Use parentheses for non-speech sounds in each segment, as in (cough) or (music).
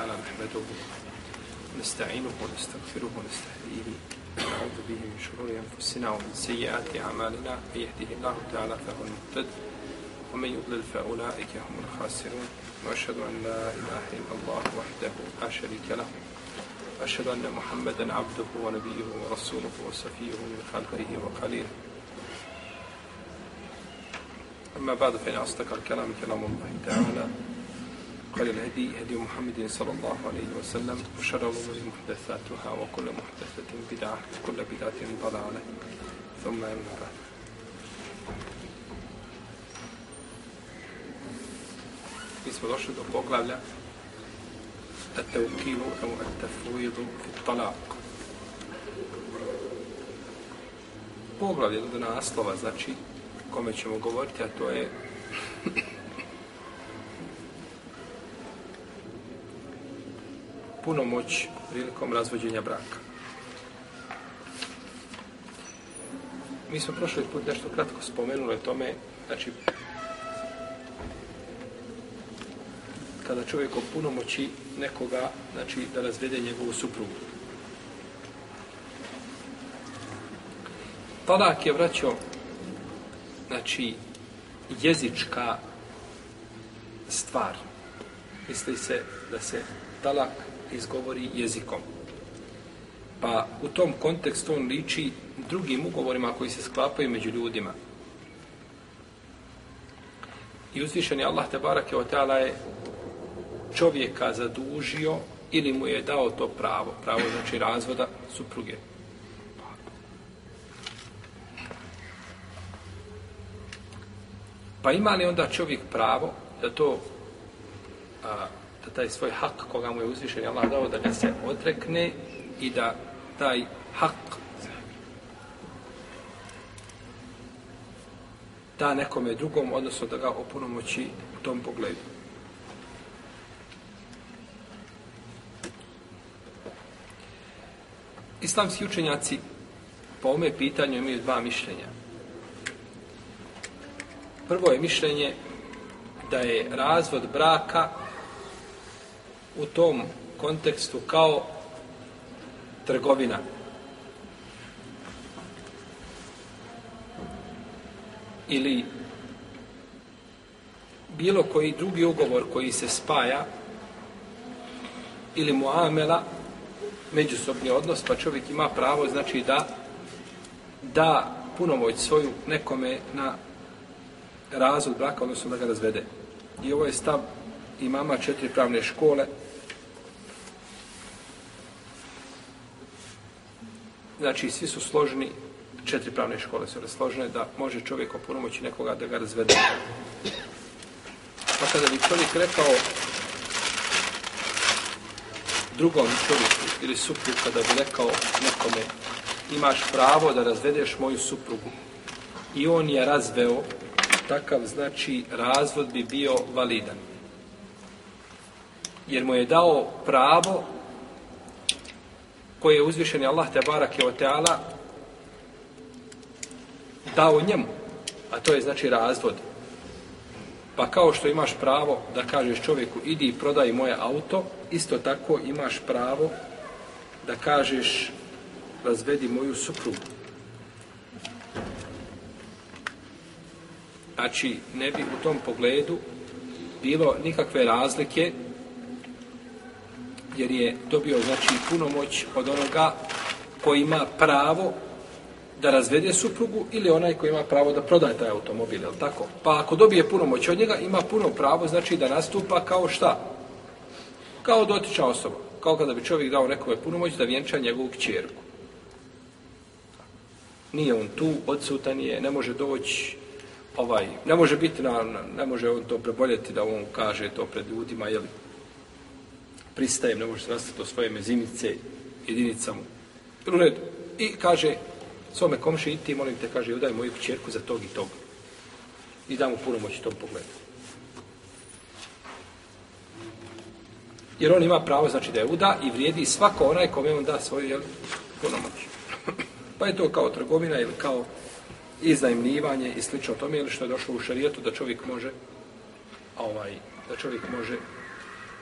تعالى نحمده ونستعينه ونستغفره ونستهديه ونعوذ به من شرور أنفسنا ومن سيئات أعمالنا من يهده الله تعالى فهو المهتد ومن يضلل فأولئك هم الخاسرون وأشهد أن لا إله إلا الله وحده لا شريك له وأشهد أن محمدا عبده ونبيه ورسوله وصفيه من خلقه وخليله أما بعد فإن أصدق الكلام كلام الله تعالى قال الهدي هدي محمد صلى الله عليه وسلم وشر الأمور محدثاتها وكل محدثة بدعة كل بدعة ضلالة ثم أما بعد Mi smo došli do poglavlja a te ukilu a te fluidu i talak. Poglavlje do naslova, znači, kome ćemo govoriti, a to je punomoć prilikom razvođenja braka. Mi smo prošli put nešto kratko spomenuli o tome, znači, kada čovjek o punomoći nekoga, znači, da razvede njegovu suprugu. Talak je vraćao, znači, jezička stvar. Misli se da se talak izgovori jezikom. Pa u tom kontekstu on liči drugim ugovorima koji se sklapaju među ljudima. I uzvišeni Allah te barake o teala je čovjeka zadužio ili mu je dao to pravo. Pravo znači razvoda supruge. Pa ima li onda čovjek pravo da to a, da taj svoj hak koga mu je uzvišen Allah dao da ga se otrekne i da taj hak da nekome drugom, odnosno da ga opunomoći u tom pogledu. Islamski učenjaci po ome pitanju imaju dva mišljenja. Prvo je mišljenje da je razvod braka u tom kontekstu kao trgovina. Ili bilo koji drugi ugovor koji se spaja ili muamela međusobni odnos, pa čovjek ima pravo znači da da punomoć svoju nekome na razvod braka, odnosno da ga razvede. I ovo je stav imama četiri pravne škole, znači svi su složni, četiri pravne škole su složne, da može čovjek opunomoći nekoga da ga razvede. Pa kada bi čovjek rekao drugom čovjeku ili suprugu, kada bi rekao nekome imaš pravo da razvedeš moju suprugu i on je razveo, takav znači razvod bi bio validan. Jer mu je dao pravo koje je uzvišeni Allah te barake od teala dao njemu, a to je znači razvod. Pa kao što imaš pravo da kažeš čovjeku idi i prodaj moje auto, isto tako imaš pravo da kažeš razvedi moju suprugu. Znači, ne bi u tom pogledu bilo nikakve razlike jer je dobio znači puno moć od onoga koji ima pravo da razvede suprugu ili onaj koji ima pravo da prodaje taj automobil, jel tako? Pa ako dobije puno moć od njega, ima puno pravo, znači da nastupa kao šta? Kao dotična osoba. Kao kada bi čovjek dao nekome puno moć da vjenča njegovu kćerku. Nije on tu, odsutan je, ne može doći, ovaj, ne može biti na, ne može on to preboljeti da on kaže to pred ljudima, jel? pristajem, ne možeš rastati do svoje mezimice, jedinica mu. U redu. I kaže svome komši, i ti molim te, kaže, udaj moju kćerku za tog i tog. I da mu puno moći tom pogledu. Jer on ima pravo, znači, da je uda i vrijedi svako onaj kome on da svoju, jel, puno moći. (clears throat) Pa je to kao trgovina ili kao iznajmljivanje i slično tome, ili što je došlo u šarijetu, da čovjek može, a ovaj, da čovjek može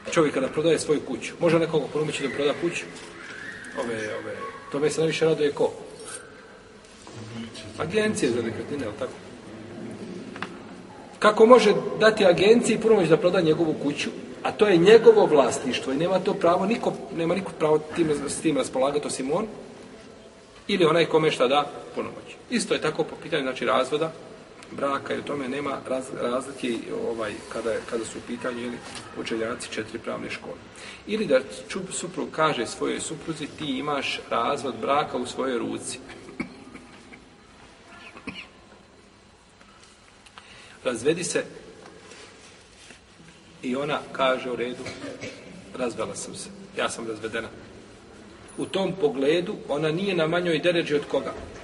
čovjek kada prodaje svoju kuću. Može nekoga ponumići da proda kuću? Ove, ove, tome se najviše raduje ko? Agencije za nekretnine, ali tako? Kako može dati agenciji punomoć da proda njegovu kuću, a to je njegovo vlasništvo i nema to pravo, niko, nema niko pravo tim, s tim raspolagati, osim on, ili onaj kome šta da punomoć. Isto je tako po pitanju, znači, razvoda, braka i u tome nema raz, razlike ovaj, kada, kada su u pitanju ili učeljaci četiri pravne škole. Ili da čup, suprug kaže svojoj supruzi ti imaš razvod braka u svojoj ruci. Razvedi se i ona kaže u redu razvela sam se. Ja sam razvedena. U tom pogledu ona nije na manjoj deređi od koga? Od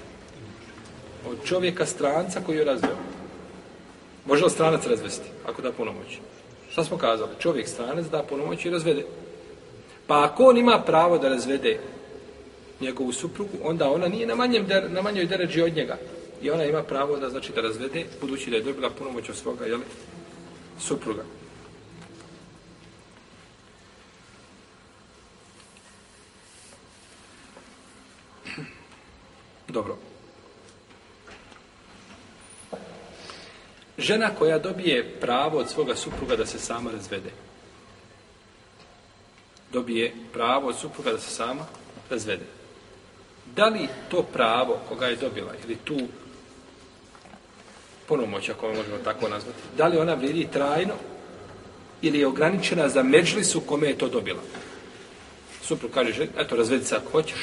od čovjeka stranca koji je razveo. Može li stranac razvesti, ako da punomoć? Šta smo kazali? Čovjek stranac da punomoć i razvede. Pa ako on ima pravo da razvede njegovu suprugu, onda ona nije na, manjem, na manjoj deređi od njega. I ona ima pravo da, znači, da razvede, budući da je dobila punomoć od svoga, jel, supruga. Dobro. Žena koja dobije pravo od svoga supruga da se sama razvede. Dobije pravo od supruga da se sama razvede. Da li to pravo koga je dobila ili tu ponomoć, ako možemo tako nazvati, da li ona vrijedi trajno ili je ograničena za međlisu kome je to dobila? Supruga kaže, eto, razvedi se ako hoćeš,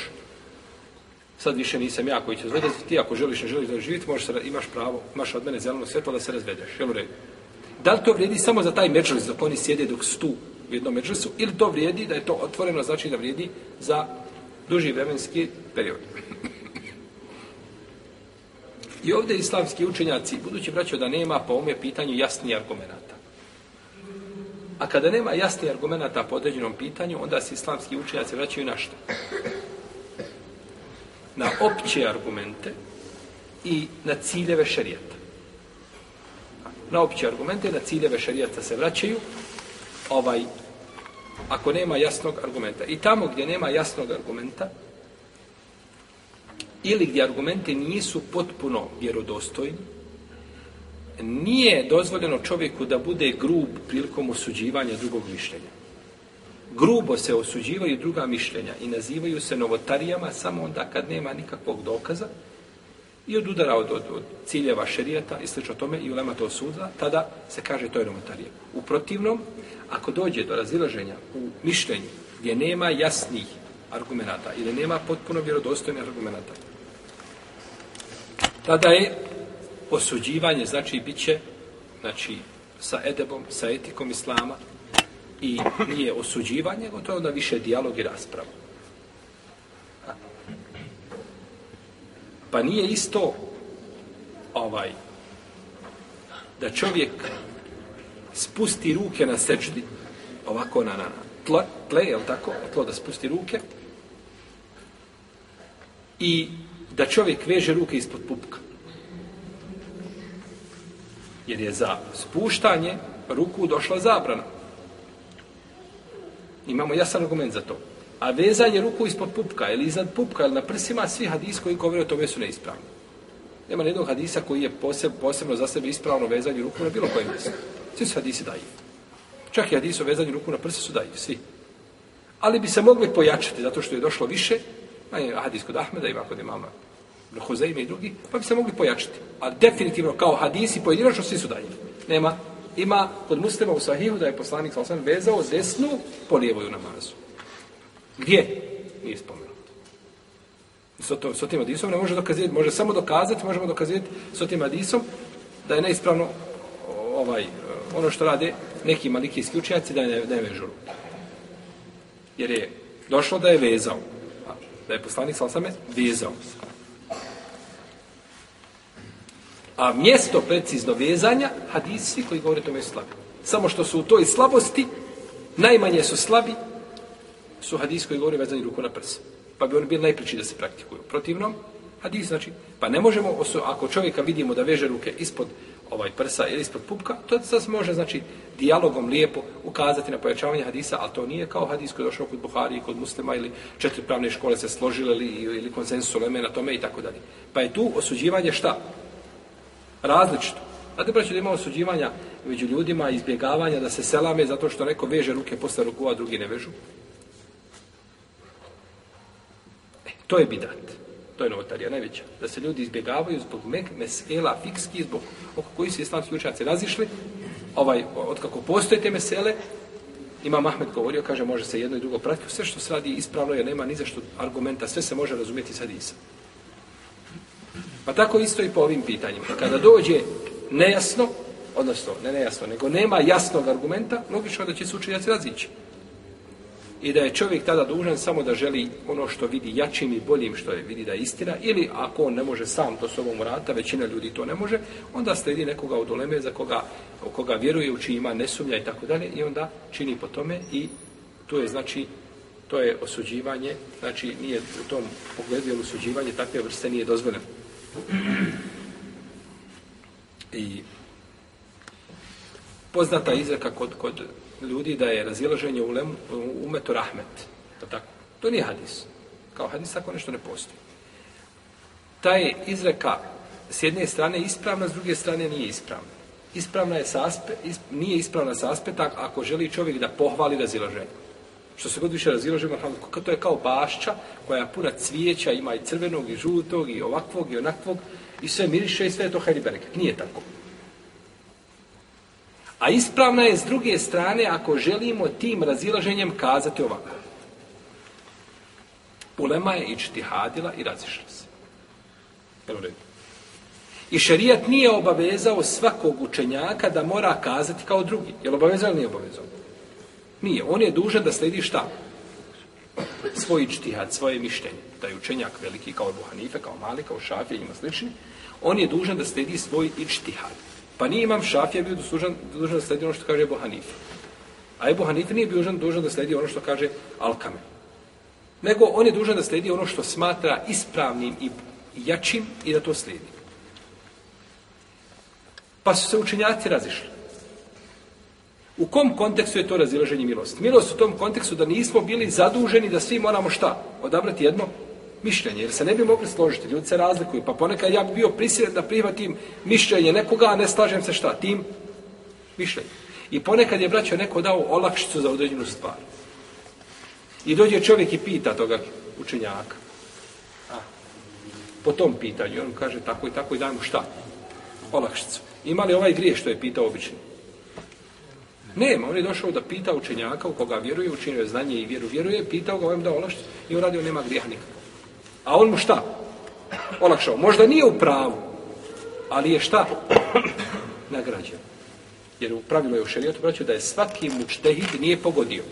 sad više nisam ja koji će razvedeti, ti ako želiš, ne želiš da živiti, možeš, imaš pravo, imaš od mene zeleno svjetlo da se razvedeš, jel u redu? Da li to vrijedi samo za taj međlis, dok oni sjede dok su tu u jednom međlisu, ili to vrijedi da je to otvoreno, znači da vrijedi za duži vremenski period? I ovdje islamski učenjaci, budući braćo da nema po ome pitanju jasni argumenata. A kada nema jasni argumenata po određenom pitanju, onda se islamski učenjaci vraćaju na što? na opće argumente i na ciljeve šarijata. Na opće argumente i na ciljeve šarijata se vraćaju ovaj, ako nema jasnog argumenta. I tamo gdje nema jasnog argumenta, ili gdje argumente nisu potpuno vjerodostojni, nije dozvoljeno čovjeku da bude grub prilikom osuđivanja drugog mišljenja grubo se osuđivaju druga mišljenja i nazivaju se novotarijama samo onda kad nema nikakvog dokaza i odudara od, od, od ciljeva šerijeta i slično tome i ulema to osudila, tada se kaže to je novotarija. U protivnom, ako dođe do razilaženja u mišljenju gdje nema jasnih argumenata ili nema potpuno vjerodostojnih argumenata, tada je osuđivanje, znači, bit će, znači, sa edebom, sa etikom islama, i nije osuđivanje, nego to je onda više dijalog i rasprava. Pa nije isto ovaj da čovjek spusti ruke na sečdi ovako na, na tle, tle, je li tako? Tlo da spusti ruke i da čovjek veže ruke ispod pupka. Jer je za spuštanje ruku došla zabrana. Imamo jasan argument za to. A vezanje ruku ispod pupka ili iznad pupka ili na prsima, svi hadis koji govore o tome su neispravni. Nema nijednog hadisa koji je poseb, posebno za sebe ispravno vezanje ruku na bilo kojem mjestu. Svi su hadisi daji. Čak i hadis o vezanju ruku na prsi su daji, svi. Ali bi se mogli pojačati, zato što je došlo više, a je hadis kod Ahmeda, ima kod imama Hoseime i drugi, pa bi se mogli pojačati. A definitivno kao hadisi pojedinačno svi su daji. Nema ima kod muslima u sahihu da je poslanik sa vezao desnu po lijevoj namazu. Gdje? Nije spomenuto. S, to, s tim adisom ne može dokazati, može samo dokazati, možemo dokazati s tim adisom da je neispravno ovaj, ono što rade neki malikijski učenjaci da je, da je vežu ruku. Jer je došlo da je vezao. Da je poslanik sa vezao. A mjesto precizno vezanja, hadisi koji govore tome slabi. Samo što su u toj slabosti, najmanje su slabi, su hadisi koji govore vezani ruku na prs. Pa bi oni bili najpriči da se praktikuju. Protivno, hadis znači, pa ne možemo, osu, ako čovjeka vidimo da veže ruke ispod ovaj prsa ili ispod pupka, to se može, znači, dijalogom lijepo ukazati na pojačavanje hadisa, ali to nije kao hadis koji je došao kod Buhari i kod muslima ili četiri pravne škole se složile ili, ili konsensus uleme na tome i tako dalje. Pa je tu osuđivanje šta? različito. Znate, braće, da imamo suđivanja među ljudima, izbjegavanja da se selame zato što neko veže ruke posle ruku, a drugi ne vežu? E, to je bidat. To je novotarija najveća. Da se ljudi izbjegavaju zbog mek, mesela, fikski, zbog oko koji su islamski učenjaci razišli, ovaj, otkako postoje te mesele, Ima Mahmed govorio, kaže, može se jedno i drugo pratiti, sve što se radi ispravno je, nema ni za što argumenta, sve se može razumjeti sa Isam. Pa tako isto i po ovim pitanjima. Kada dođe nejasno, odnosno, ne nejasno, nego nema jasnog argumenta, logično da će se učenjaci razići. I da je čovjek tada dužan samo da želi ono što vidi jačim i boljim što je vidi da je istina, ili ako on ne može sam to sobom urata, većina ljudi to ne može, onda sledi nekoga u doleme za koga, u koga vjeruje, u čiji ima nesumlja i tako dalje, i onda čini po tome i to je znači to je osuđivanje, znači nije u tom pogledu, jer osuđivanje takve vrste nije dozvoljeno. I poznata izreka kod, kod ljudi da je razilaženje u, lem, u umetu rahmet. To, tako. to nije hadis. Kao hadis tako nešto ne postoji. Ta je izreka s jedne strane ispravna, s druge strane nije ispravna. Ispravna je saspe, isp, nije ispravna saspe tak ako želi čovjek da pohvali razilaženje što se god više razilažemo, alhamdulillah, to je kao bašća koja je puna cvijeća, ima i crvenog, i žutog, i ovakvog, i onakvog, i sve miriše, i sve je to hajri bereket. Nije tako. A ispravna je s druge strane ako želimo tim razilaženjem kazati ovako. Ulema je ičtihadila i razišla se. Jel u redu? I šarijat nije obavezao svakog učenjaka da mora kazati kao drugi. Jel obavezao ili nije obavezao? Nije. On je dužan da slijedi šta? Svoj čtihad, svoje mišljenje. Taj učenjak veliki kao Ebu Hanife, kao Malik, kao Šafija i ima slični. On je dužan da slijedi svoj čtihad. Pa nije imam Šafija bio dužan, dužan da slijedi ono što kaže Ebu Hanife. A Ebu Hanife nije dužan, dužan da slijedi ono što kaže Alkame. Nego on je dužan da slijedi ono što smatra ispravnim i jačim i da to slijedi. Pa su se učenjaci razišli. U kom kontekstu je to razilaženje milosti? Milost u tom kontekstu da nismo bili zaduženi da svi moramo šta? Odabrati jedno mišljenje, jer se ne bi mogli složiti, ljudi se razlikuju, pa ponekad ja bi bio prisiljen da prihvatim mišljenje nekoga, a ne slažem se šta, tim mišljenjem. I ponekad je braćo neko dao olakšicu za određenu stvar. I dođe čovjek i pita toga učenjaka. A, po tom pitanju, on kaže tako i tako i dajmo šta? Olakšicu. Ima li ovaj grije što je pitao obični? Nema, on je došao da pita učenjaka u koga vjeruje, učinio je znanje i vjeru, vjeruje, pitao ga ovim da olaš i on radio nema grijeha nikada. A on mu šta? Olakšao. Možda nije u pravu, ali je šta? (clears throat) Nagrađen. Jer u pravilu je u šarijetu braću da je svaki mučtehid nije pogodio.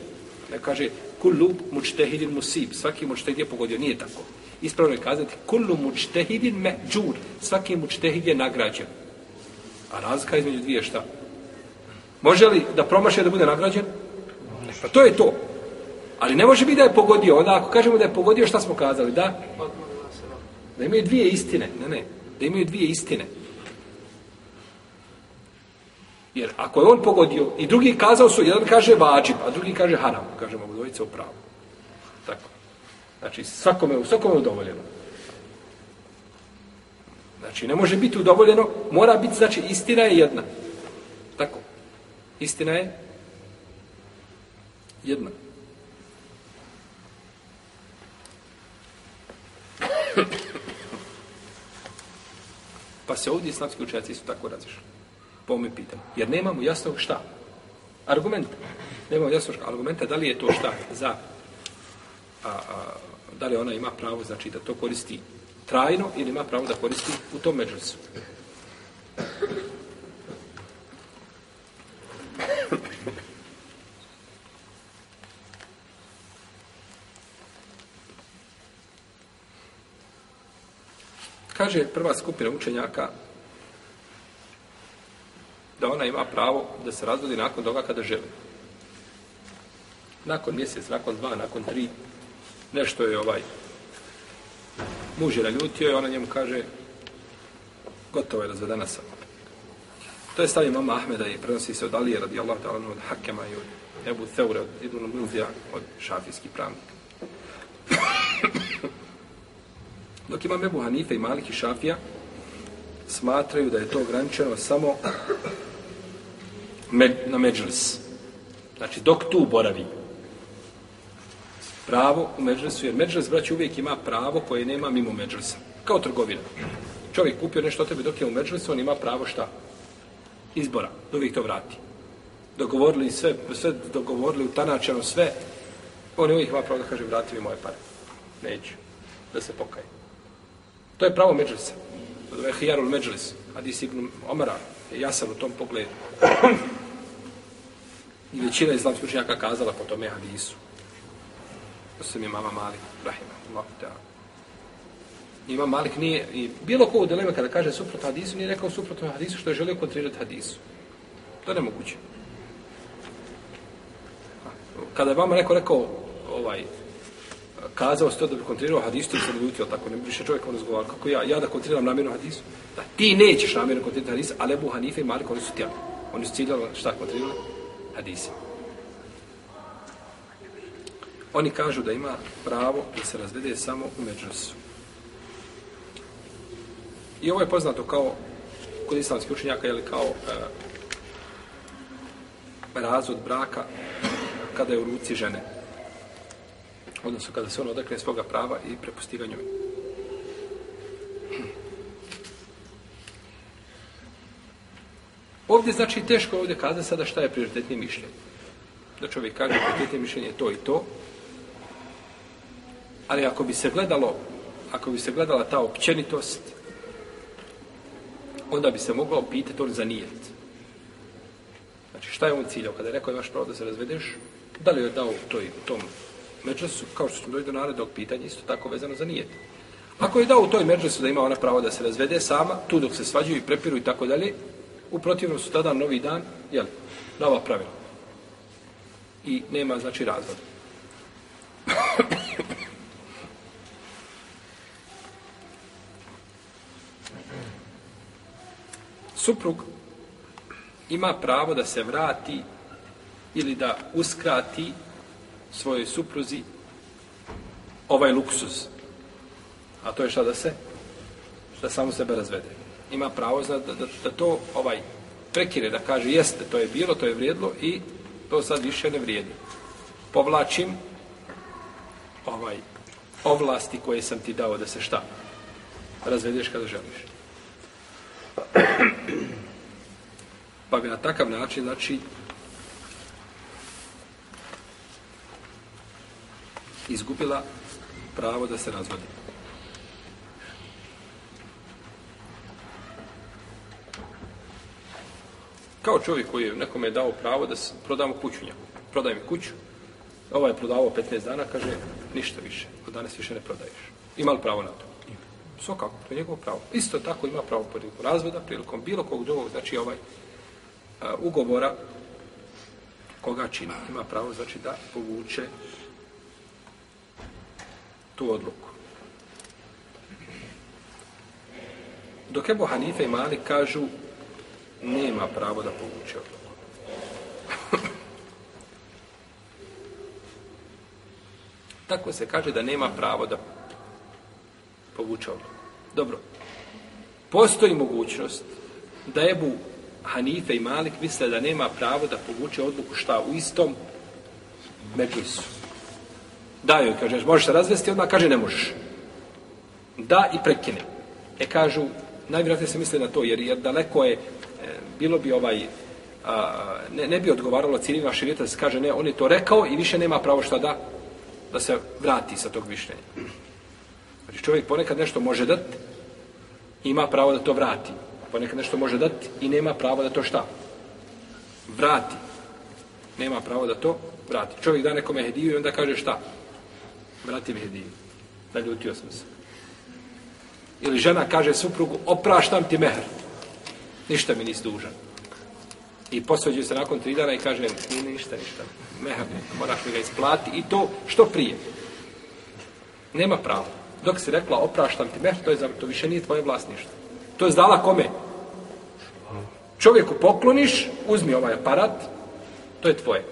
Ne kaže, kullu mučtehidin musib, svaki mučtehid je pogodio, nije tako. Ispravno je kazati, kullu mučtehidin me džur, svaki mučtehid je nagrađen. A razlika između dvije šta? Može li da promaše da bude nagrađen? Pa to je to. Ali ne može biti da je pogodio. Onda ako kažemo da je pogodio, šta smo kazali? Da? Da imaju dvije istine. Ne, ne. Da imaju dvije istine. Jer ako je on pogodio i drugi kazao su, jedan kaže vađib, a drugi kaže haram. Kažemo, dvojica u pravu. Tako. Znači, svakome, svakome udovoljeno. Znači, ne može biti udovoljeno, mora biti, znači, istina je jedna. Istina je jedna. Pa se ovdje islamski učenjaci su tako razišli. Po ovome pitanju. Jer nemamo jasnog šta. Argumenta. Nemamo jasnog šta. argumenta da li je to šta za a, a, da li ona ima pravo znači da to koristi trajno ili ima pravo da koristi u tom međusu. Kaže prva skupina učenjaka da ona ima pravo da se razvodi nakon toga kada želi. Nakon mjesec, nakon dva, nakon tri, nešto je ovaj muž je naljutio i ona njemu kaže gotovo je razvedena sam. To je stavio mama Ahmeda i prenosi se od Alije radi Allah ta'ala od Hakema i od Ebu Theure, od Ibn Mluvija, od šafijskih pravnika. dok imam Ebu Hanife i Malik i Šafija smatraju da je to ograničeno samo med, na Međlis. Znači, dok tu boravi pravo u Međlisu, jer Međlis, braći, uvijek ima pravo koje nema mimo Međlisa. Kao trgovina. Čovjek kupio nešto tebe dok je u Međlisu, on ima pravo šta? Izbora. Da uvijek to vrati. Dogovorili sve, sve dogovorili, utanačeno sve. On uvijek ima pravo da kaže, vrati mi moje pare. Neću. Da se pokajem. To je pravo međlisa. Od ove hijarul međlis, hadis ibn Omara, je jasan u tom pogledu. (clears throat) I većina islamskih učenjaka kazala po tome hadisu. To se mi je mama Malik, rahimahullahu ta'ala. Ima Malik nije, i bilo ko u dileme kada kaže suprotno hadisu, nije rekao suprotno hadisu što je želio kontrirati hadisu. To je nemoguće. Kada je vama neko rekao, ovaj, kazao sto da bi kontrirao hadisu, sad bi utio tako, ne bi više čovjek razgovar, kako ja, ja da kontriram namjerno hadisu? Da, ti nećeš namjerno kontrirati hadisu, ali Ebu Hanife i Malik, oni su tijeli. Oni su ciljali šta kontrirali? Hadisi. Oni kažu da ima pravo da se razvede samo u međusu. I ovo je poznato kao kod islamskih učenjaka, ili kao eh, razvod braka kada je u ruci žene odnosno kada se on odakne svoga prava i prepusti ga njoj. Ovdje znači teško ovdje kazati sada šta je prioritetnije mišljenje. Da čovjek kaže prioritetnije mišljenje je to i to, ali ako bi se gledalo, ako bi se gledala ta općenitost, onda bi se mogao pitati on za nijet. Znači šta je on ciljao? Kada je rekao je vaš pravo da se razvedeš, da li je dao toj, tom međusu, kao što ćemo doći do narednog pitanja, isto tako vezano za nijete. Ako je dao u toj međusu da ima ona pravo da se razvede sama, tu dok se svađaju i prepiru i tako dalje, u protivnom su tada novi dan, jel, nova pravila. I nema, znači, razvoda. (coughs) Suprug ima pravo da se vrati ili da uskrati svojoj supruzi ovaj luksus. A to je šta da se? Da samo sebe razvede. Ima pravo da, da, da to ovaj prekire, da kaže jeste, to je bilo, to je vrijedlo i to sad više ne vrijedi. Povlačim ovaj ovlasti koje sam ti dao da se šta? Razvedeš kada želiš. Pa ga na takav način, znači, izgubila pravo da se razvodi. Kao čovjek koji je nekome je dao pravo da se prodamo kuću njemu. Prodaj mi kuću. Ova je prodavao 15 dana, kaže, ništa više. Od danas više ne prodaješ. Ima li pravo na to? Svakako, to je njegovo pravo. Isto tako ima pravo prilikom razvoda, prilikom bilo kog drugog, znači ovaj a, ugovora koga čini. Ima pravo, znači, da povuče tu odluku. Dok Ebu Hanife i Malik kažu nema pravo da povuče odluku. (laughs) Tako se kaže da nema pravo da povuče odluku. Dobro. Postoji mogućnost da Ebu Hanife i Malik misle da nema pravo da povuče odluku šta u istom međusu. Da joj, kaže, možeš se razvesti, odmah kaže, ne možeš. Da i prekine. E, kažu, najvjerojatnije se misli na to, jer, jer daleko je, e, bilo bi ovaj, a, ne, ne bi odgovaralo ciljima širjeta da se kaže, ne, on je to rekao i više nema pravo šta da, da se vrati sa tog mišljenja. Znači, čovjek ponekad nešto može dati, ima pravo da to vrati. Ponekad nešto može dati i nema pravo da to šta? Vrati. Nema pravo da to vrati. Čovjek da nekome hediju i onda kaže šta? Šta? Brati Mehdi, naljutio sam se. Ili žena kaže suprugu, opraštam ti mehr. Ništa mi nisi dužan. I posveđuju se nakon tri dana i kaže, ni ništa, ništa. Mehr, moraš mi ga isplati. I to što prije. Nema prava. Dok si rekla, opraštam ti mehr, to, je, to više nije tvoje vlasništvo. To je zdala kome? Čovjeku pokloniš, uzmi ovaj aparat, to je tvoje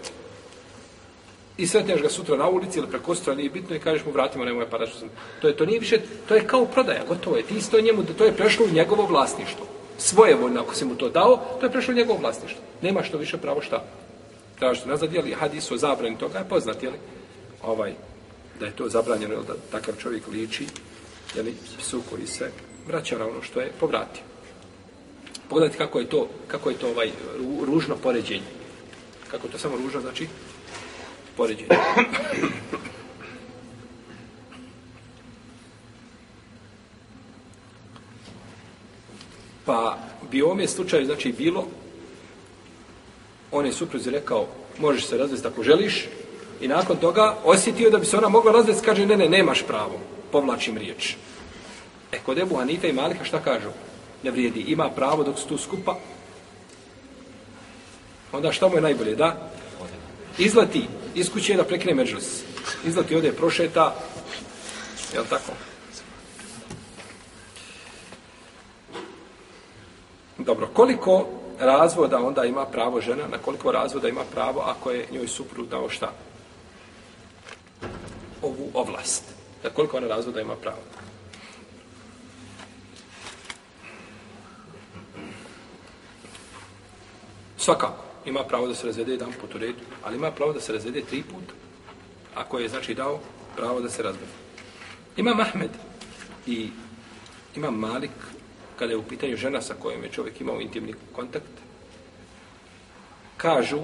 i sretneš ga sutra na ulici ili preko sutra, nije bitno i kažeš mu vratimo nemoj para što sam. To je to nije više, to je kao prodaja, gotovo je. Ti isto njemu, to je prešlo u njegovo vlasništvo. Svoje voljno, ako si mu to dao, to je prešlo u njegovo vlasništvo. Nema što više pravo šta. Da što nazad, jel, hadis o zabranju toga je poznat, jel, ovaj, da je to zabranjeno, jel, da takav čovjek liči, jel, psu koji se vraća na ono što je povratio. Pogledajte kako je to, kako je to ovaj ružno poređenje. Kako to samo ružno, znači, poređenja. Pa bi ovome slučaju, znači, bilo, on je supruzi rekao, možeš se razvesti ako želiš, i nakon toga osjetio da bi se ona mogla razvesti, kaže, ne, ne, nemaš pravo, povlačim riječ. E, kod Ebu Hanife i Malika šta kažu? Ne vrijedi, ima pravo dok su tu skupa. Onda šta mu je najbolje, da? Izleti, iz kuće da prekine međus. Izlati ovdje prošeta, je li tako? Dobro, koliko razvoda onda ima pravo žena, na koliko razvoda ima pravo ako je njoj supru dao šta? Ovu ovlast. Na koliko ona razvoda ima pravo? Svakako ima pravo da se razvede jedan put u redu, ali ima pravo da se razvede tri puta, ako je znači dao pravo da se razvede. Ima Mahmed i ima Malik, kada je u pitanju žena sa kojom je čovjek imao intimni kontakt, kažu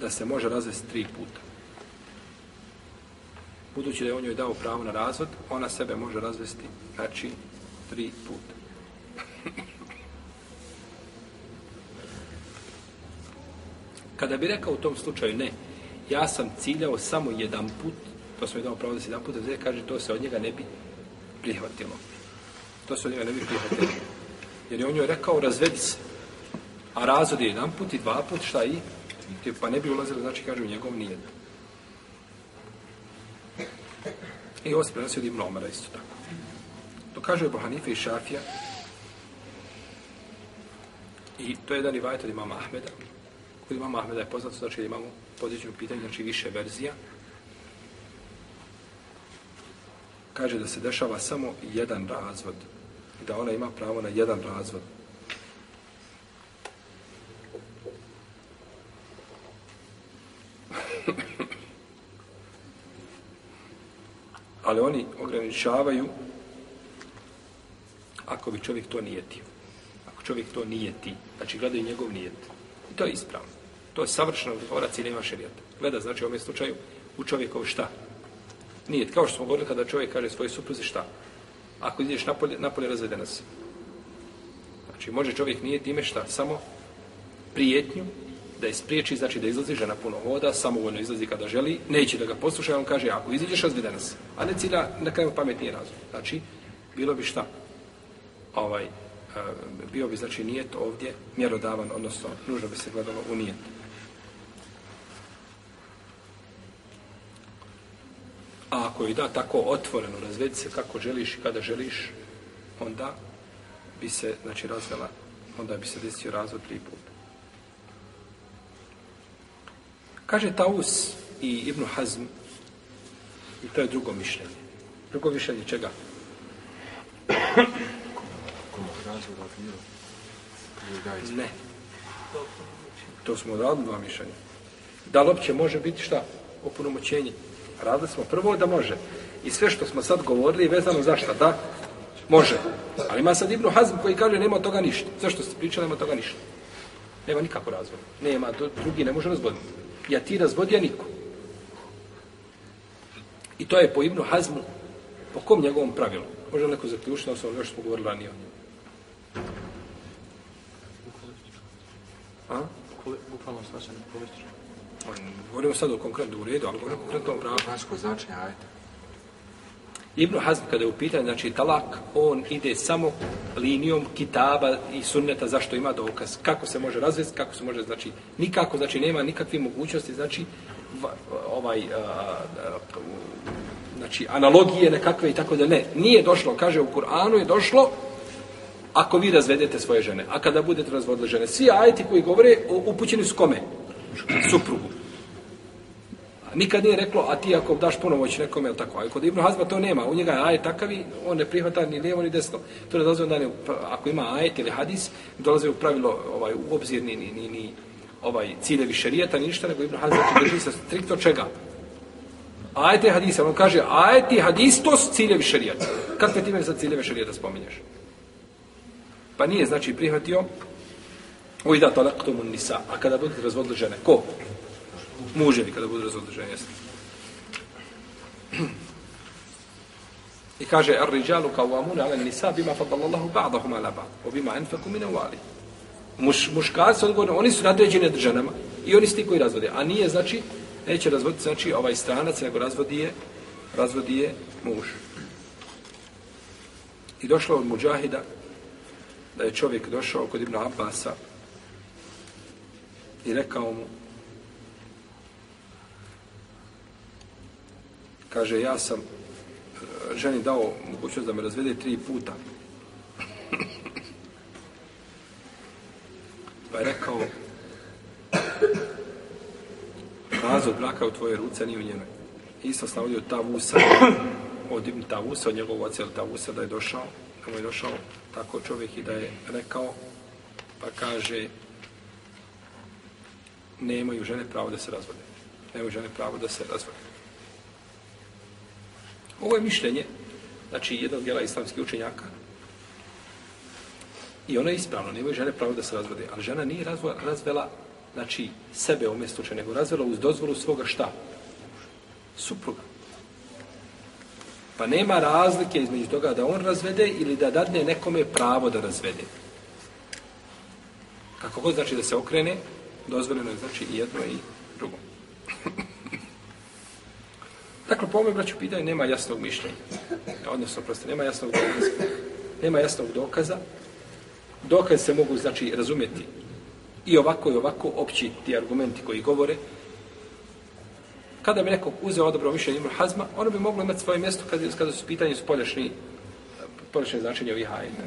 da se može razvesti tri puta. Budući da je on njoj dao pravo na razvod, ona sebe može razvesti, znači, tri puta. Kada bi rekao u tom slučaju ne, ja sam ciljao samo jedan put, to smo jedan pravo da se jedan put, da kaže to se od njega ne bi prihvatilo. To se od njega ne bi prihvatilo. Jer je on joj rekao razvedi se. A razvod je jedan put i dva put, šta i? Pa ne bi ulazilo, znači kaže u njegov nijed. I ovo se prenosi od Imnomara isto tako. To kaže Ebu Hanife i Šafija. I to je jedan i vajet od imama Ahmeda kod imama Ahmeda je poznato, znači da imamo pozitivno pitanje, znači više verzija. Kaže da se dešava samo jedan razvod, da ona ima pravo na jedan razvod. (clears throat) Ali oni ograničavaju ako bi čovjek to nijetio. Ako čovjek to nijeti, znači gledaju njegov nijet. I to je ispravno. To je savršeno odgovara cilj ima šerijata. Gleda, znači, u ovom slučaju, u čovjekovi šta? Nije, kao što smo govorili, kada čovjek kaže svoje supruzi šta? Ako ideš napolje, napolje razvedena si. Znači, može čovjek nije time šta? Samo prijetnju da je spriječi, znači da izlazi žena puno voda, samovoljno izlazi kada želi, neće da ga posluša, on kaže, ako izađeš, razvedena se. A ne cilja, na kraju pametnije razum. Znači, bilo bi šta? Ovaj, eh, bio bi, znači, nijet ovdje mjerodavan, odnosno, nužno bi se gledalo u nijet. joj da tako otvoreno razvedi se kako želiš i kada želiš, onda bi se, znači, razvela, onda bi se desio razvod tri puta. Kaže Taus i Ibn Hazm, i to je drugo mišljenje. Drugo mišljenje čega? ne. To smo odradili dva mišljenja. Da li opće može biti šta? Opunomoćenje. Opunomoćenje. Pravda smo prvo da može. I sve što smo sad govorili je vezano za šta? Da, može. Ali ima sad Ibnu Hazm koji kaže nema toga ništa. Sve što ste pričali nema toga ništa. Nema nikako razvoja. Nema, drugi ne može razvoditi. Ja ti razvodi, ja niko. I to je po Ibnu Hazmu, po kom njegovom pravilu? Može neko zaključiti, osnovno još smo govorili ranije o njemu. A? Bukvalno svačan, bukvalno Govorimo sad o konkretnom u redu, ali govorimo o konkretnom braku. Kur'ansko značenje, ajde. Ibn Hazm kada je u pitanju, znači talak, on ide samo linijom kitaba i sunneta zašto ima dokaz. Kako se može razvesti, kako se može, znači, nikako, znači, nema nikakve mogućnosti, znači, ovaj, a, a, a, znači, analogije nekakve i tako da ne. Nije došlo, kaže u Kur'anu je došlo, ako vi razvedete svoje žene, a kada budete razvodili žene, svi ajeti koji govore upućeni su kome? Suprugu. Nikad nije reklo, a ti ako daš ponovo će nekome, ili tako. A kod Ibn Hazma to nema. U njega je ajet takav i on ne prihvata ni lijevo ni desno. To ne dolaze onda, ne, ako ima ajet ili hadis, dolaze u pravilo ovaj, u obzir ni, ni, ni, ni ovaj, ciljevi šarijeta, ništa, nego Ibn Hazma će drži sa strikto čega. Ajet i hadis, on kaže, ajet i hadis, to su ciljevi šarijeta. Kakve ti meni za ciljevi šarijeta spominješ? Pa nije, znači, prihvatio, ujda talaktumun nisa, a kada budete razvodili žene, ko? muževi kada budu razvodeženi, jesli. I kaže, ar riđalu kao amune, ale nisa bima faballallahu ba'dahum ala ba'd, obima enfeku mine wali. Muš, muškarci, odgovorno, oni su nadređeni od ženama i oni su ti koji razvode. A nije, znači, neće razvoditi, znači, ovaj stranac, nego razvodi je, razvodi je muž. I došlo od muđahida da je čovjek došao kod Ibn Abbasa i rekao mu, kaže, ja sam e, ženi dao mogućnost da me razvede tri puta. Pa je rekao, kaz od braka u tvoje ruce nije u njenoj. Isto sam navodio ta vusa, od im ta vusa, od njegovog oca, ta vusa da je došao, da mu je došao tako čovjek i da je rekao, pa kaže, nemaju žene pravo da se razvode. Nemaju žene pravo da se razvode. Ovo je mišljenje, znači jednog djela islamskih učenjaka. I ono je ispravno, nema žene pravo da se razvode. Ali žena nije razvela, razvela znači, sebe u mjestu nego razvela uz dozvolu svoga šta? Supruga. Pa nema razlike između toga da on razvede ili da dadne nekome pravo da razvede. Kako god znači da se okrene, dozvoljeno je znači i jedno i drugo. Dakle, po ovome, braću, pitanje nema jasnog mišljenja. Odnosno, prosto, nema jasnog dokaza. Nema jasnog dokaza. Dokaz se mogu, znači, razumjeti i ovako i ovako, opći ti argumenti koji govore. Kada bi neko uzeo odobro mišljenje Ibn Hazma, ono bi moglo imati svoje mjesto kada, kada su pitanje spolješni, spolješni značenje ovih hajta.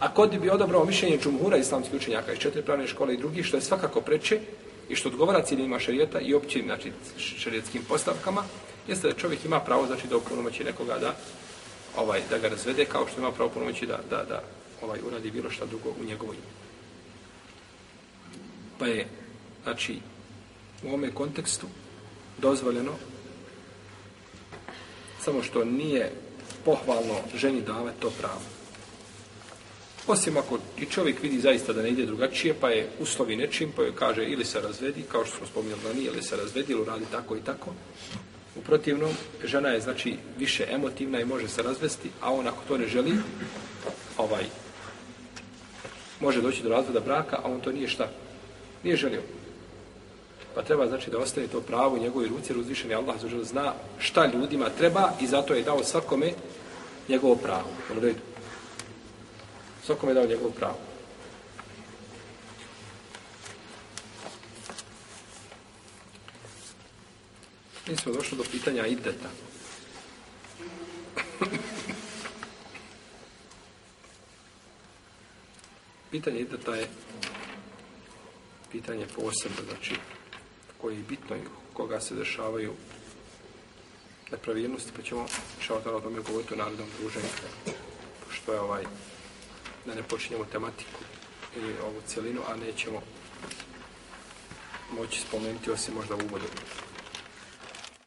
A kod bi odobro mišljenje Džumhura islamskih učenjaka iz četiri pravne škole i drugih, što je svakako preče i što odgovara ciljima šarijeta i općim znači, šarijetskim postavkama, jeste da čovjek ima pravo znači da opunomoći nekoga da ovaj da ga razvede kao što ima pravo opunomoći da da da ovaj uradi bilo šta drugo u njegovoj ime. Pa je znači u ovome kontekstu dozvoljeno samo što nije pohvalno ženi davati to pravo. Osim ako i čovjek vidi zaista da ne ide drugačije, pa je uslovi nečim, pa joj kaže ili se razvedi, kao što smo spominjali da nije, ili se razvedi, ili radi tako i tako, U protivnom, žena je znači više emotivna i može se razvesti, a on ako to ne želi, ovaj, može doći do razvoda braka, a on to nije šta? Nije želio. Pa treba znači da ostane to pravo u njegovoj ruci, jer uzvišen je Allah zaželj, zna šta ljudima treba i zato je dao svakome njegovo pravo. Ono redu. Svakome je dao njegovo pravo. Mi smo došli do pitanja ideta. Pitanje ideta je pitanje posebno, znači koje je bitno i koga se dešavaju nepravilnosti, pa ćemo šao tada o tome govoriti o narodnom druženju, pošto je ovaj, da ne počinjemo tematiku ili ovu cijelinu, a nećemo moći spomenuti osim možda u uvodu.